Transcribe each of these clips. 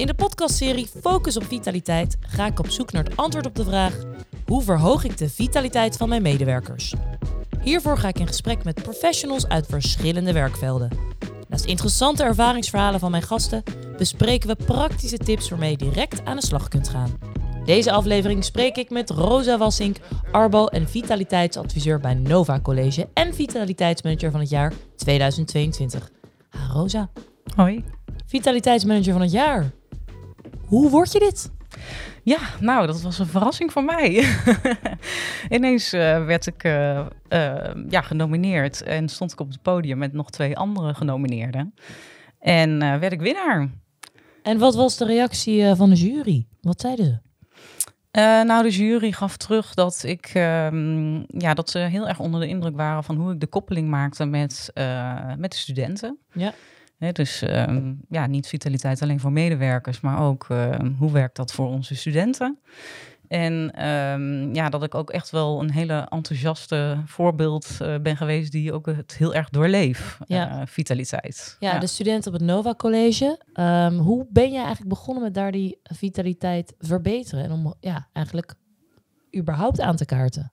In de podcastserie Focus op Vitaliteit ga ik op zoek naar het antwoord op de vraag: hoe verhoog ik de vitaliteit van mijn medewerkers? Hiervoor ga ik in gesprek met professionals uit verschillende werkvelden. Naast interessante ervaringsverhalen van mijn gasten bespreken we praktische tips waarmee je direct aan de slag kunt gaan. Deze aflevering spreek ik met Rosa Wassink, Arbo- en Vitaliteitsadviseur bij Nova College en Vitaliteitsmanager van het jaar 2022. Ha, Rosa. Hoi. Vitaliteitsmanager van het jaar. Hoe word je dit? Ja, nou, dat was een verrassing voor mij. Ineens uh, werd ik uh, uh, ja, genomineerd en stond ik op het podium met nog twee andere genomineerden. En werd ik winnaar. En wat was de reactie van de jury? Wat zeiden ze? nou, de jury gaf terug dat, ik, ehm, ja, dat ze heel erg onder de indruk waren van hoe ik de koppeling maakte met, met de studenten. Ja dus ehm, ja, niet vitaliteit alleen voor medewerkers, maar ook ehm, hoe werkt dat voor onze studenten. En ehm, ja, dat ik ook echt wel een hele enthousiaste voorbeeld uh, ben geweest die ook het heel erg doorleef, ja. Uh, vitaliteit. Ja, de studenten op het Nova College. hoe ben je eigenlijk begonnen met daar die vitaliteit verbeteren en om ja, eigenlijk überhaupt aan te kaarten?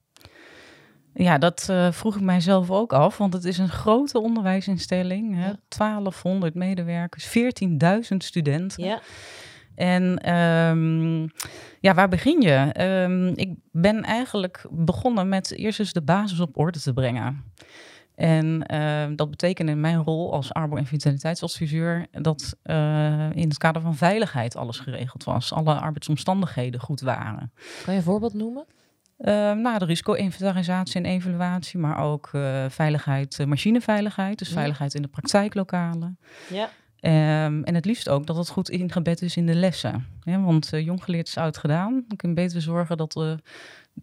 Ja, dat uh, vroeg ik mijzelf ook af, want het is een grote onderwijsinstelling. Hè? 1200 medewerkers, 14.000 studenten. Ja. En um, ja, waar begin je? Um, ik ben eigenlijk begonnen met eerst eens de basis op orde te brengen. En uh, dat betekende in mijn rol als arbo- en vitaliteitsadviseur dat uh, in het kader van veiligheid alles geregeld was. Alle arbeidsomstandigheden goed waren. Kan je een voorbeeld noemen? Uh, nou, de risico-inventarisatie en evaluatie, maar ook uh, veiligheid, uh, machineveiligheid, dus ja. veiligheid in de praktijklokalen. Ja. Um, en het liefst ook dat het goed ingebed is in de lessen. Ja, want jong geleerd is oud gedaan. Dan kun je beter zorgen dat de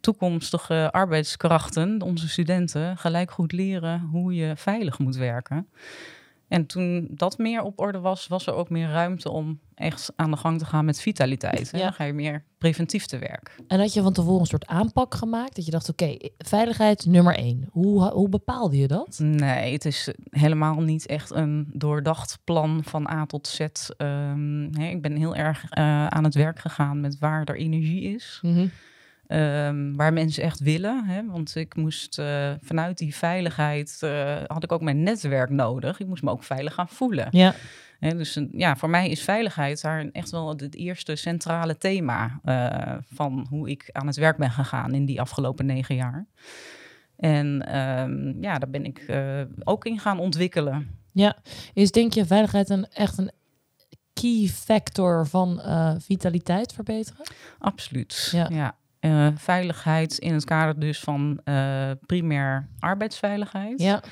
toekomstige arbeidskrachten, onze studenten, gelijk goed leren hoe je veilig moet werken. En toen dat meer op orde was, was er ook meer ruimte om echt aan de gang te gaan met vitaliteit. Ja. Dan ga je meer preventief te werk. En had je van tevoren een soort aanpak gemaakt? Dat je dacht, oké, veiligheid nummer één. Hoe, hoe bepaalde je dat? Nee, het is helemaal niet echt een doordacht plan van A tot Z. Um, hè, ik ben heel erg uh, aan het werk gegaan met waar er energie is. Mm -hmm. Um, waar mensen echt willen. Hè? Want ik moest uh, vanuit die veiligheid uh, had ik ook mijn netwerk nodig. Ik moest me ook veilig gaan voelen. Ja. Hè, dus ja, voor mij is veiligheid daar echt wel het eerste centrale thema uh, van hoe ik aan het werk ben gegaan in die afgelopen negen jaar. En um, ja, daar ben ik ook in gaan ontwikkelen. Ja, is denk je veiligheid een, echt een key factor van vitaliteit verbeteren? Absoluut. Ja. ja. Uh, veiligheid in het kader dus van uh, primair arbeidsveiligheid. Ja.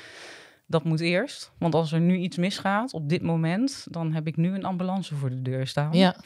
Dat moet eerst. Want als er nu iets misgaat op dit moment, dan heb ik nu een ambulance voor de deur staan. Ja.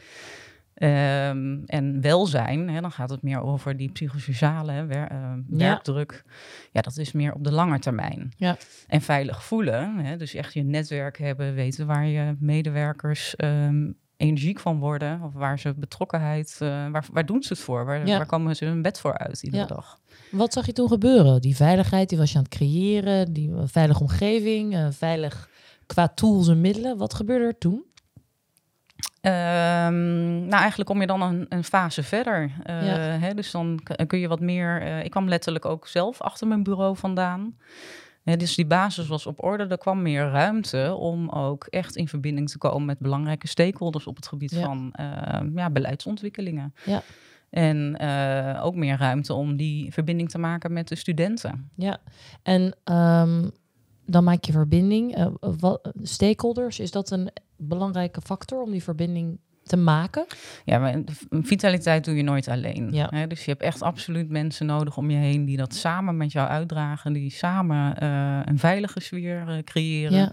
Um, en welzijn, hè, dan gaat het meer over die psychosociale wer, uh, werkdruk. Ja. ja. dat is meer op de lange termijn. Ja. En veilig voelen, hè, dus echt je netwerk hebben, weten waar je medewerkers um, energiek van worden. Of waar ze betrokkenheid, uh, waar, waar doen ze het voor? Waar, Ja. waar komen ze hun bed voor uit iedere Ja. dag? Wat zag je toen gebeuren? Die veiligheid, die was je aan het creëren, die eh, veilige omgeving, eh, veilig qua tools en middelen. Wat gebeurde er toen? Ehm, nou, eigenlijk kom je dan een, een fase verder. Ja. hè, dus dan kun je wat meer. ik kwam letterlijk ook zelf achter mijn bureau vandaan. Hè, dus die basis was op orde. Er kwam meer ruimte om ook echt in verbinding te komen met belangrijke stakeholders op het gebied Ja. van eh, ja, beleidsontwikkelingen. Ja. En eh, ook meer ruimte om die verbinding te maken met de studenten. Ja, en ehm, dan maak je verbinding. Eh, wat, stakeholders, is dat een belangrijke factor om die verbinding te maken? Ja, maar vitaliteit doe je nooit alleen. Ja. Hè? Dus je hebt echt absoluut mensen nodig om je heen die dat samen met jou uitdragen, die samen eh, een veilige sfeer eh, creëren. Ja,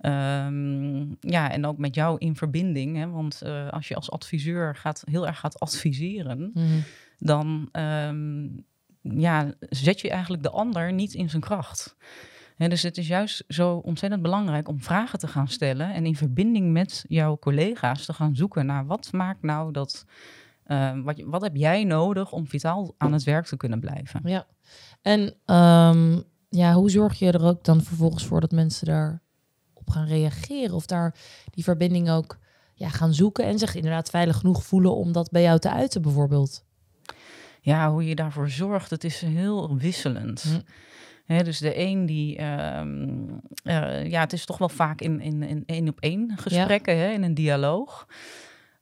Ehm, ja, en ook met jou in verbinding. Hè? Want eh, als je als adviseur gaat, heel erg gaat adviseren, Mhm. dan ehm, ja, zet je eigenlijk de ander niet in zijn kracht. Dus het is juist zo ontzettend belangrijk om vragen te gaan stellen en in verbinding met jouw collega's te gaan zoeken naar wat maakt nou dat. eh, wat, wat heb jij nodig om vitaal aan het werk te kunnen blijven? ja. En ehm, ja, hoe zorg je er ook dan vervolgens voor dat mensen daar op gaan reageren? Of daar die verbinding ook ja, gaan zoeken en zich inderdaad veilig genoeg voelen om dat bij jou te uiten bijvoorbeeld? Ja, hoe je daarvoor zorgt, het is heel wisselend. Hm. Dus de een die, ehm, eh, ja, het is toch wel vaak in, in, in één op één gesprekken, hè, in een dialoog.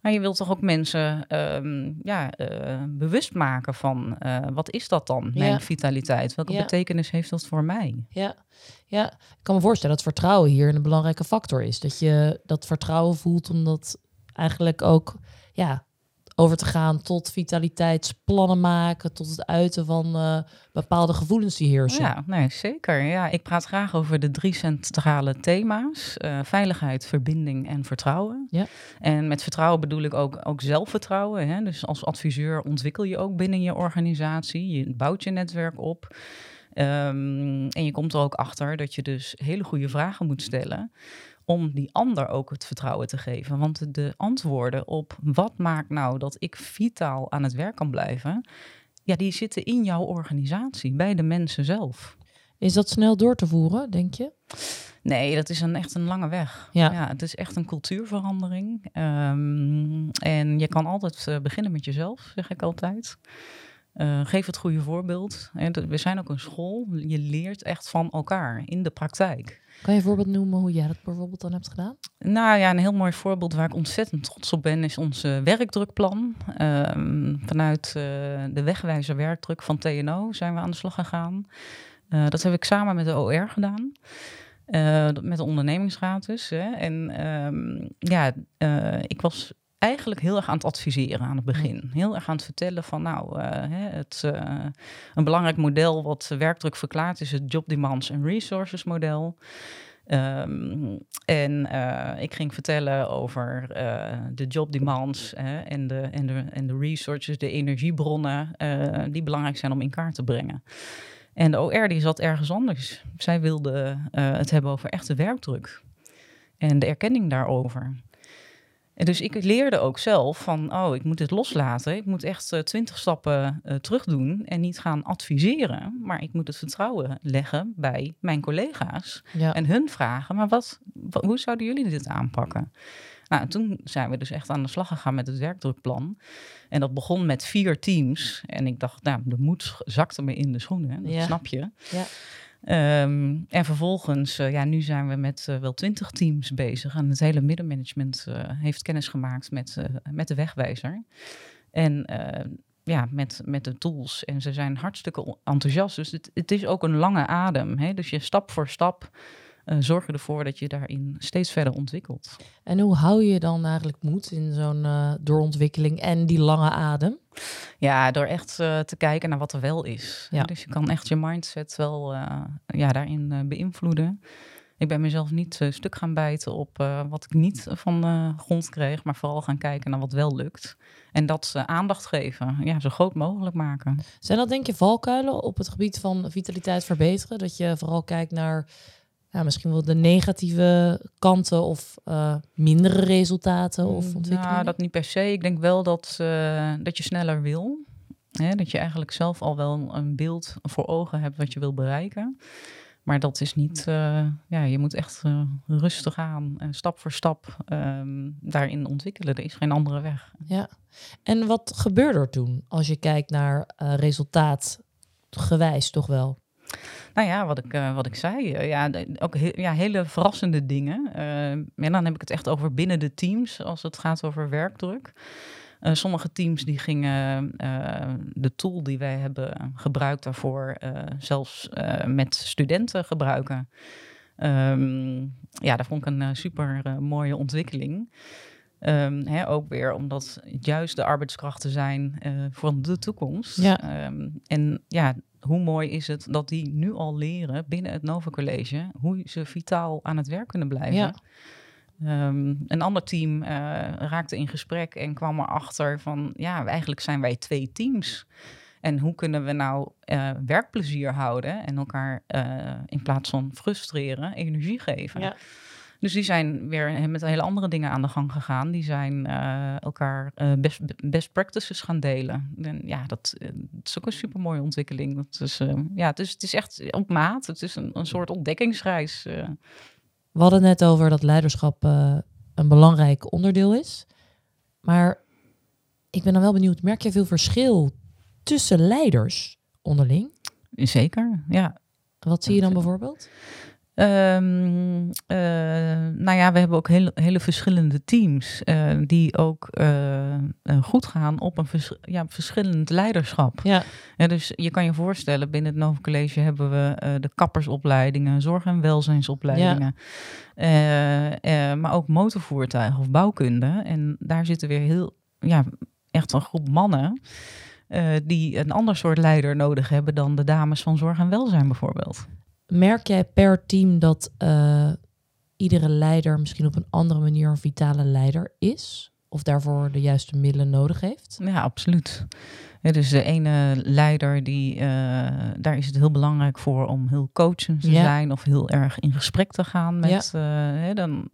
Maar je wilt toch ook mensen ehm, ja, uh, bewust maken van uh, wat is dat dan, mijn vitaliteit? Welke betekenis heeft dat voor mij? Ja. ja, ik kan me voorstellen dat vertrouwen hier een belangrijke factor is. Dat je dat vertrouwen voelt omdat eigenlijk ook ja, over te gaan tot vitaliteitsplannen maken, tot het uiten van uh, bepaalde gevoelens die heersen. Ja, nee, zeker. Ja, ik praat graag over de drie centrale thema's: uh, veiligheid, verbinding en vertrouwen. Ja. En met vertrouwen bedoel ik ook, ook zelfvertrouwen. Hè? Dus als adviseur ontwikkel je ook binnen je organisatie, je bouwt je netwerk op. Um, en je komt er ook achter dat je dus hele goede vragen moet stellen om die ander ook het vertrouwen te geven. Want de antwoorden op wat maakt nou dat ik vitaal aan het werk kan blijven, ja, die zitten in jouw organisatie, bij de mensen zelf. Is dat snel door te voeren, denk je? Nee, dat is een, echt een lange weg. Ja. ja het is echt een cultuurverandering. Um, en je kan altijd uh, beginnen met jezelf, zeg ik altijd. Uh, geef het goede voorbeeld. We zijn ook een school. Je leert echt van elkaar in de praktijk. Kan je een voorbeeld noemen hoe jij dat bijvoorbeeld dan hebt gedaan? Nou ja, een heel mooi voorbeeld waar ik ontzettend trots op ben, is ons werkdrukplan. Uh, vanuit uh, de wegwijzer werkdruk van TNO zijn we aan de slag gegaan. Uh, dat heb ik samen met de OR gedaan. met de ondernemingsraad dus. Hè. En um, ja, ik was eigenlijk heel erg aan het adviseren aan het begin. Heel erg aan het vertellen van nou, uh, het, uh, een belangrijk model wat werkdruk verklaart is het Job Demands and Resources model. Um, en uh, ik ging vertellen over de job demands en, de, en, de, en de resources, de energiebronnen, die belangrijk zijn om in kaart te brengen. En de OR die zat ergens anders. Zij wilde het hebben over echte werkdruk en de erkenning daarover. En dus ik leerde ook zelf van, oh, ik moet dit loslaten. Ik moet echt eh, twintig stappen uh, terug doen en niet gaan adviseren. Maar ik moet het vertrouwen leggen bij mijn collega's. En hun vragen, maar wat, hoe zouden jullie dit aanpakken? Nou, toen zijn we dus echt aan de slag gegaan met het werkdrukplan. En dat begon met vier teams. En ik dacht, nou, de moed zakte me in de schoenen, dat snap je. Ja. Um, en vervolgens, uh, ja, nu zijn we met uh, wel twintig teams bezig. En het hele middenmanagement uh, heeft kennis gemaakt met, met de wegwijzer. En ja, met, met de tools. En ze zijn hartstikke enthousiast. Dus het, het is ook een lange adem. Hè? Dus je stap voor stap uh, zorg je ervoor dat je daarin steeds verder ontwikkelt. En hoe hou je dan eigenlijk moed in zo'n doorontwikkeling en die lange adem? Ja, door echt uh, te kijken naar wat er wel is. Ja. Dus je kan echt je mindset wel ja, daarin beïnvloeden. Ik ben mezelf niet stuk gaan bijten op wat ik niet van de grond kreeg, maar vooral gaan kijken naar wat wel lukt. En dat aandacht geven, ja, zo groot mogelijk maken. Zijn dat denk je valkuilen op het gebied van vitaliteit verbeteren? Dat je vooral kijkt naar ja, misschien wel de negatieve kanten of uh, mindere resultaten of mm, ontwikkelingen? Nou, dat niet per se. Ik denk wel dat, uh, dat je sneller wil. Hè? Dat je eigenlijk zelf al wel een beeld voor ogen hebt wat je wil bereiken. Maar dat is niet, uh, ja, je moet echt rustig aan, stap voor stap um, daarin ontwikkelen. Er is geen andere weg. Ja, en wat gebeurde er toen als je kijkt naar resultaat gewijs toch wel? Nou ja, wat ik, uh, wat ik zei. Uh, ja, ook he ja, hele verrassende dingen. Uh, en dan heb ik het echt over binnen de teams, als het gaat over werkdruk. sommige teams die gingen de tool die wij hebben gebruikt daarvoor zelfs met studenten gebruiken. Um, ja, dat vond ik een super mooie ontwikkeling. Um, hè, ook weer omdat het juist de arbeidskrachten zijn voor de toekomst. Ja. Um, en ja, hoe mooi is het dat die nu al leren binnen het Nova College hoe ze vitaal aan het werk kunnen blijven. Ja. Um, een ander team uh, raakte in gesprek en kwam erachter van ja, eigenlijk zijn wij twee teams. En hoe kunnen we nou uh, werkplezier houden en elkaar uh, in plaats van frustreren energie geven? Ja. Dus die zijn weer met hele andere dingen aan de gang gegaan. Die zijn uh, elkaar uh, best, best practices gaan delen. En ja, dat, uh, is ook een super mooie ontwikkeling. Dat is, ja, het, is, het is echt op maat. Het is een, een soort ontdekkingsreis. We hadden net over dat leiderschap een belangrijk onderdeel is. Maar ik ben dan wel benieuwd, merk je veel verschil tussen leiders onderling? Zeker, ja. Wat zie je dan bijvoorbeeld? Um, nou ja, we hebben ook hele, hele verschillende teams uh, die ook uh, goed gaan op een vers ja, verschillend leiderschap. Ja. ja. dus je kan je voorstellen, binnen het Nova College hebben we de kappersopleidingen, zorg- en welzijnsopleidingen, ja. maar ook motorvoertuigen of bouwkunde. En daar zitten weer heel, ja, echt een groep mannen. die een ander soort leider nodig hebben dan de dames van zorg en welzijn bijvoorbeeld. Merk jij per team dat uh, iedere leider misschien op een andere manier een vitale leider is? Of daarvoor de juiste middelen nodig heeft? Ja, absoluut. dus de ene leider, die, uh, daar is het heel belangrijk voor om heel coachend te zijn of heel erg in gesprek te gaan met. Ja. Uh, dan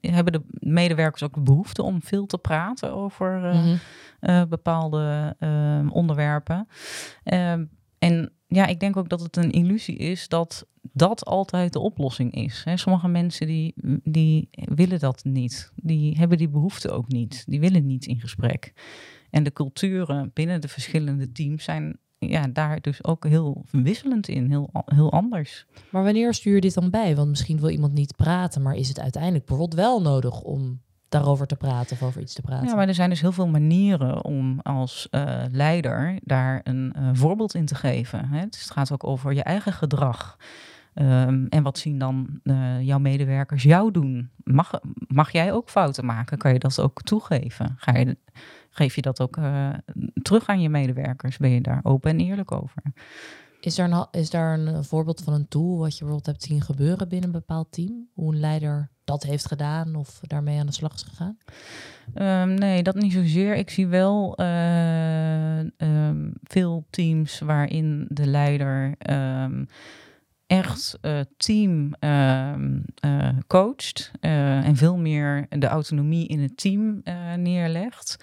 hebben de medewerkers ook de behoefte om veel te praten over mm -hmm. bepaalde onderwerpen. Ehm, en ja, ik denk ook dat het een illusie is dat dat altijd de oplossing is. Hè. Sommige mensen die, die willen dat niet. Die hebben die behoefte ook niet. Die willen niet in gesprek. En de culturen binnen de verschillende teams zijn ja, daar dus ook heel wisselend in, heel, heel anders. Maar wanneer stuur je dit dan bij? Want misschien wil iemand niet praten, maar is het uiteindelijk bijvoorbeeld wel nodig om daarover te praten of over iets te praten. Ja, maar er zijn dus heel veel manieren om als uh, leider daar een uh, voorbeeld in te geven. Hè? Dus het gaat ook over je eigen gedrag. Um, en wat zien dan uh, jouw medewerkers jou doen? Mag, mag jij ook fouten maken? Kan je dat ook toegeven? Ga je, geef je dat ook terug aan je medewerkers? Ben je daar open en eerlijk over? Is daar, een, is daar een voorbeeld van een tool wat je bijvoorbeeld hebt zien gebeuren binnen een bepaald team? Hoe een leider dat heeft gedaan of daarmee aan de slag is gegaan? Um, nee, dat niet zozeer. Ik zie wel uh, um, veel teams waarin de leider um, echt uh, team coacht en veel meer de autonomie in het team neerlegt.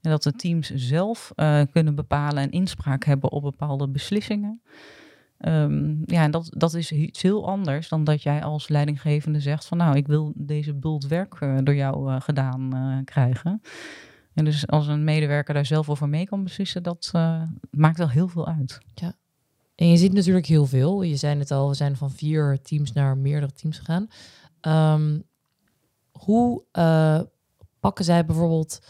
En dat de teams zelf kunnen bepalen en inspraak hebben op bepaalde beslissingen. Um, ja, en dat, dat is iets heel anders dan dat jij als leidinggevende zegt van nou, ik wil deze bult werk uh, door jou uh, gedaan krijgen. En dus als een medewerker daar zelf over mee kan beslissen, dat maakt wel heel veel uit. Ja. En je ziet natuurlijk heel veel. Je zei het al, we zijn van vier teams naar meerdere teams gegaan. Um, hoe pakken zij bijvoorbeeld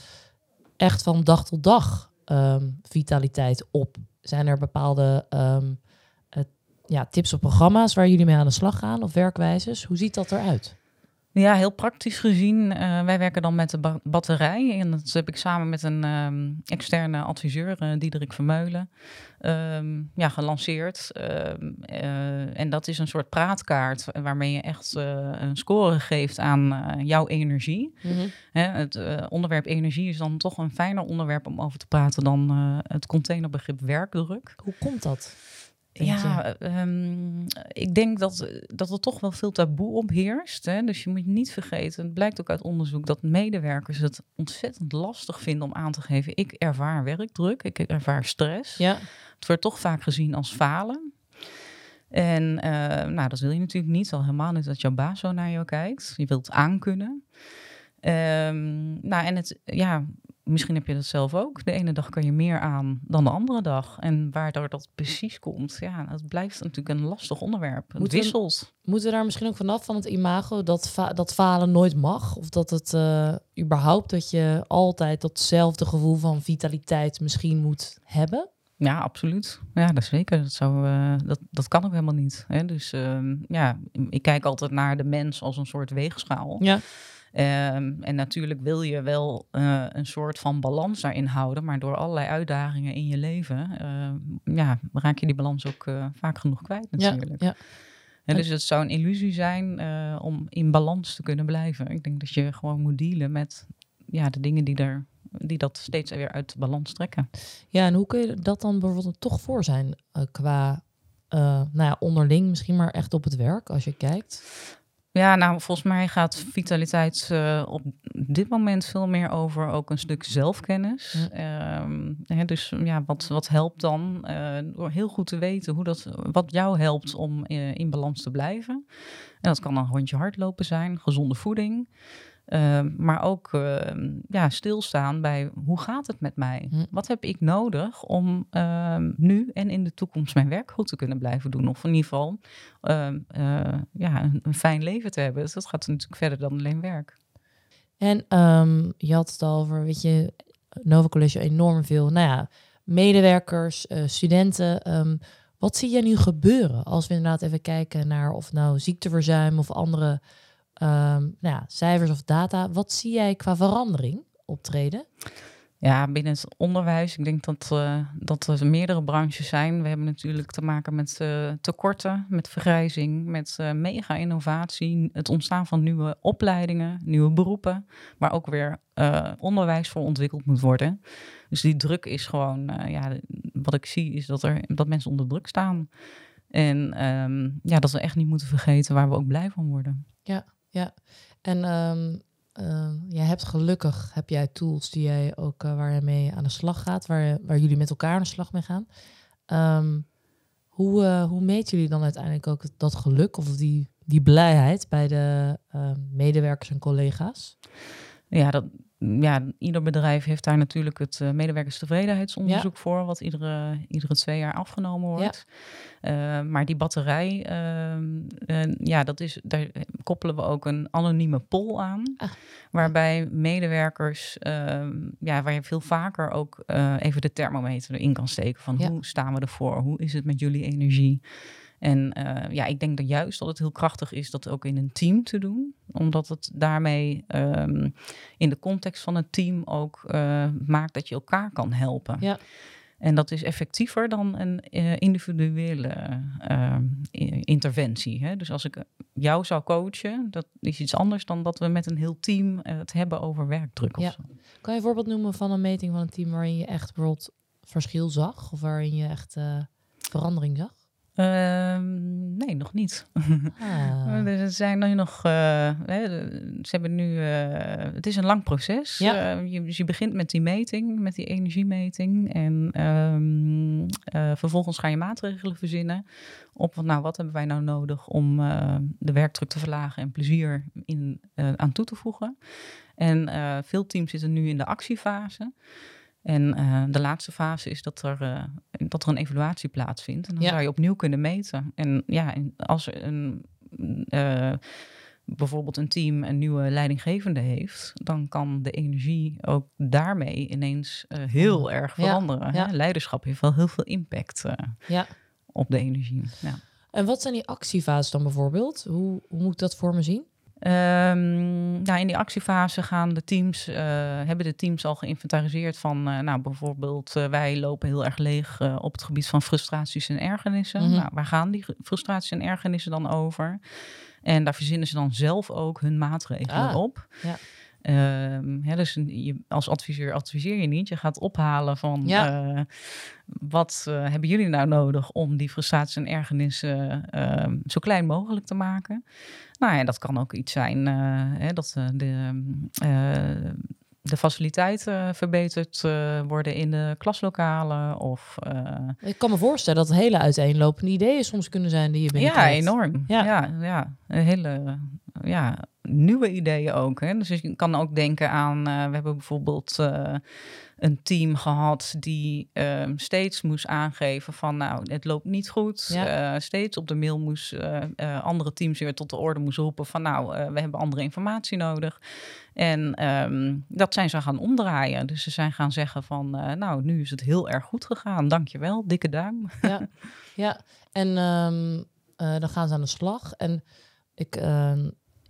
echt van dag tot dag um, vitaliteit op? Zijn er bepaalde ja, tips op programma's waar jullie mee aan de slag gaan of werkwijzes? Hoe ziet dat eruit? Ja, heel praktisch gezien. Uh, wij werken dan met de batterij. En dat heb ik samen met een um, externe adviseur, uh, Diederik Vermeulen, um, ja, gelanceerd. Um, uh, en dat is een soort praatkaart waarmee je echt een score geeft aan jouw energie. Mm -hmm. Hè, het onderwerp energie is dan toch een fijner onderwerp om over te praten dan het containerbegrip werkdruk. Hoe komt dat? Ja, um, ik denk dat, dat er toch wel veel taboe op heerst. Hè? Dus je moet niet vergeten, het blijkt ook uit onderzoek, dat medewerkers het ontzettend lastig vinden om aan te geven. Ik ervaar werkdruk, ik ervaar stress. Ja. Het wordt toch vaak gezien als falen. En uh, nou, dat wil je natuurlijk niet, al helemaal niet dat jouw baas zo naar jou kijkt. Je wilt aankunnen. Um, nou, en het, ja, misschien heb je dat zelf ook. De ene dag kan je meer aan dan de andere dag. En waardoor dat precies komt, ja, dat blijft natuurlijk een lastig onderwerp. Het wisselt. moeten we daar misschien ook vanaf van het imago dat, dat falen nooit mag? Of dat het uh, überhaupt dat je altijd datzelfde gevoel van vitaliteit misschien moet hebben? Ja, absoluut. Ja, dat zeker. Dat, zou, uh, dat, dat kan ook helemaal niet. Hè? Dus uh, ja, ik kijk altijd naar de mens als een soort weegschaal. Ja. Um, en natuurlijk wil je wel uh, een soort van balans daarin houden, maar door allerlei uitdagingen in je leven, uh, ja, raak je die balans ook uh, vaak genoeg kwijt natuurlijk. Ja, ja. En dus het zou een illusie zijn om in balans te kunnen blijven. Ik denk dat je gewoon moet dealen met ja, de dingen die, er, die dat steeds weer uit balans trekken. Ja, en hoe kun je dat dan bijvoorbeeld toch voor zijn qua nou ja, onderling, misschien maar echt op het werk als je kijkt? Ja, nou, volgens mij gaat vitaliteit uh, op dit moment veel meer over ook een stuk zelfkennis. Ja. Um, hè, dus ja, wat, wat helpt dan? Uh, door heel goed te weten hoe dat, wat jou helpt om uh, in balans te blijven. En dat kan een rondje hardlopen zijn, gezonde voeding. Ehm, maar ook ehm, ja, stilstaan bij hoe gaat het met mij? Hm. Wat heb ik nodig om ehm, nu en in de toekomst mijn werk goed te kunnen blijven doen? Of in ieder geval eh, ja, een, een fijn leven te hebben. Dus dat gaat natuurlijk verder dan alleen werk. En ehm, je had het al over, weet je, Nova College enorm veel, nou ja, medewerkers, eh, studenten. wat zie jij nu gebeuren als we inderdaad even kijken naar of nou ziekteverzuim of andere nou ja, cijfers of data. Wat zie jij qua verandering optreden? Ja, binnen het onderwijs, ik denk dat, eh, dat er meerdere branches zijn. We hebben natuurlijk te maken met eh, tekorten, met vergrijzing, met eh, mega-innovatie, het ontstaan van nieuwe opleidingen, nieuwe beroepen, waar ook weer onderwijs voor ontwikkeld moet worden. Dus die druk is gewoon, ja, wat ik zie is dat, er, dat mensen onder druk staan. En ehm, ja, dat we echt niet moeten vergeten waar we ook blij van worden. En ehm, ehm, jij hebt gelukkig, heb jij tools die jij ook, eh, waar je mee aan de slag gaat, waar, waar jullie met elkaar aan de slag mee gaan. Ehm, hoe, eh, hoe meten jullie dan uiteindelijk ook dat geluk of die, die blijheid bij de ehm, medewerkers en collega's? Ja, dat, ja, ieder bedrijf heeft daar natuurlijk het eh, medewerkerstevredenheidsonderzoek voor, wat iedere, iedere twee jaar afgenomen wordt. Eh, maar die batterij, ehm, eh, ja, dat is, daar koppelen we ook een anonieme poll aan. Ah. Waarbij medewerkers, ehm, ja, waar je veel vaker ook eh, even de thermometer erin kan steken. Van Ja. hoe staan we ervoor? Hoe is het met jullie energie? En eh, ja, ik denk dat juist dat het heel krachtig is dat ook in een team te doen. Omdat het daarmee ehm, in de context van het team ook eh, maakt dat je elkaar kan helpen. Ja. En dat is effectiever dan een eh, individuele ehm, interventie. Hè? Dus als ik jou zou coachen, dat is iets anders dan dat we met een heel team het hebben over werkdruk. Of Ja. zo. Kan je een voorbeeld noemen van een meting van een team waarin je echt bijvoorbeeld verschil zag? Of waarin je echt verandering zag? Ehm, nee, nog niet. Ah. Er zijn nu nog. eh, ze hebben nu. eh, het is een lang proces. Ja. Eh, je, dus je begint met die meting, met die energiemeting. En ehm, eh, vervolgens ga je maatregelen verzinnen. Op wat, nou, wat hebben wij nou nodig om de werkdruk te verlagen en plezier in, aan toe te voegen. En veel teams zitten nu in de actiefase. En eh, de laatste fase is dat er, eh, dat er een evaluatie plaatsvindt. En dan Ja. zou je opnieuw kunnen meten. En ja, als een, eh, bijvoorbeeld een team een nieuwe leidinggevende heeft, dan kan de energie ook daarmee ineens heel erg Ja, veranderen. ja. Hè? Leiderschap heeft wel heel veel impact Ja. op de energie. Ja. En wat zijn die actiefases dan bijvoorbeeld? Hoe, hoe moet ik dat voor me zien? Ehm, nou, in die actiefase gaan de teams, eh, hebben de teams al geïnventariseerd van, eh, nou bijvoorbeeld, eh, wij lopen heel erg leeg op het gebied van frustraties en ergernissen. Mhm. Nou, waar gaan die frustraties en ergernissen dan over? En daar verzinnen ze dan zelf ook hun maatregelen Ah, op. ja. Ehm, hè, dus je, als adviseur adviseer je niet. Je gaat ophalen van Ja. eh, wat eh, hebben jullie nou nodig om die frustraties en ergernissen ehm, zo klein mogelijk te maken. Nou ja, dat kan ook iets zijn eh, hè, dat de, de faciliteiten verbeterd worden in de klaslokalen. Of, Ik kan me voorstellen dat hele uiteenlopende ideeën soms kunnen zijn die je ja, binnenkrijgt. enorm. Ja. Ja. Ja, een hele ja, nieuwe ideeën ook. Hè? Dus je kan ook denken aan, eh, we hebben bijvoorbeeld eh, een team gehad die ehm, steeds moest aangeven van, nou, het loopt niet goed. Ja. Eh, steeds op de mail moest andere teams weer tot de orde moesten roepen van, nou, we hebben andere informatie nodig. En ehm, dat zijn ze gaan omdraaien. Dus ze zijn gaan zeggen van, nou, nu is het heel erg goed gegaan. Dankjewel, dikke duim. Ja, ja. en ehm, eh, dan gaan ze aan de slag. En ik,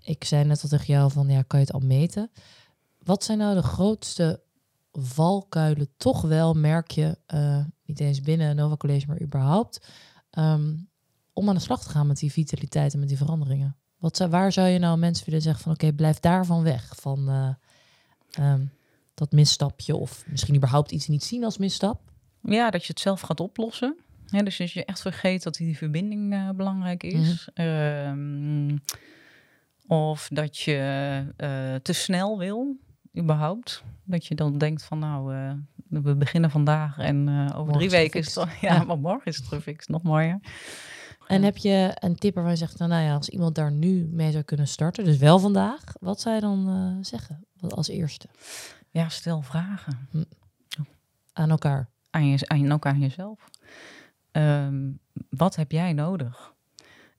ik zei net al tegen jou van, ja, kan je het al meten? Wat zijn nou de grootste valkuilen, toch wel, merk je, eh, niet eens binnen Nova College, maar überhaupt, ehm, om aan de slag te gaan met die vitaliteit en met die veranderingen? Wat, zou- waar zou je nou mensen willen zeggen van, oké, blijf daarvan weg, van eh, ehm, dat misstapje, of misschien überhaupt iets niet zien als misstap? Ja, dat je het zelf gaat oplossen. Ja, dus als je echt vergeet dat die verbinding eh, belangrijk is. Ehm, of dat je eh, te snel wil, überhaupt. Dat je dan denkt van nou, eh, we beginnen vandaag en eh, over Morgen drie weken is het ja, Ja. maar morgen is het gefixt, nog mooier. En heb je een tip waarvan je zegt, nou, nou ja, als iemand daar nu mee zou kunnen starten, dus wel vandaag, wat zou je dan zeggen als eerste Ja, stel vragen aan elkaar? aan, je, aan jezelf. Ehm, wat heb jij nodig?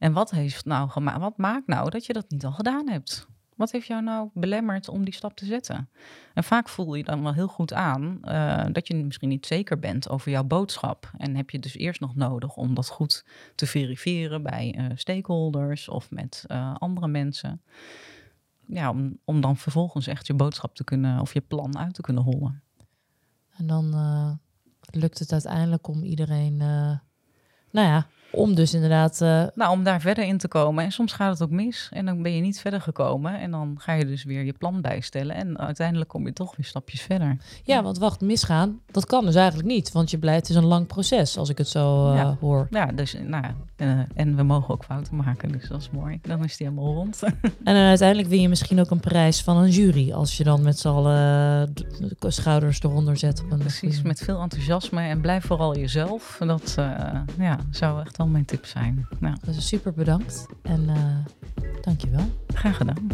En wat, heeft nou gema- wat maakt nou dat je dat niet al gedaan hebt? Wat heeft jou nou belemmerd om die stap te zetten? En vaak voel je dan wel heel goed aan eh, dat je misschien niet zeker bent over jouw boodschap. En heb je dus eerst nog nodig om dat goed te verifiëren bij eh, stakeholders of met eh, andere mensen. Ja, om, om dan vervolgens echt je boodschap te kunnen of je plan uit te kunnen hollen. En dan lukt het uiteindelijk om iedereen, nou ja, om dus inderdaad, eh, Nou, om daar verder in te komen. En soms gaat het ook mis. En dan ben je niet verder gekomen. En dan ga je dus weer je plan bijstellen. En uiteindelijk kom je toch weer stapjes verder. ja, want wacht, misgaan, dat kan dus eigenlijk niet, want je blijft, het is een lang proces als ik het zo eh, Ja. hoor. Ja, dus nou eh, en we mogen ook fouten maken. Dus dat is mooi. Dan is die helemaal rond. En dan uiteindelijk win je misschien ook een prijs van een jury. Als je dan met z'n allen de schouders eronder zet. Op een Precies, met veel enthousiasme. En blijf vooral jezelf. Dat ja, zou echt wel mijn tip zijn. Nou, Dat is super bedankt. En eh dankjewel. graag gedaan.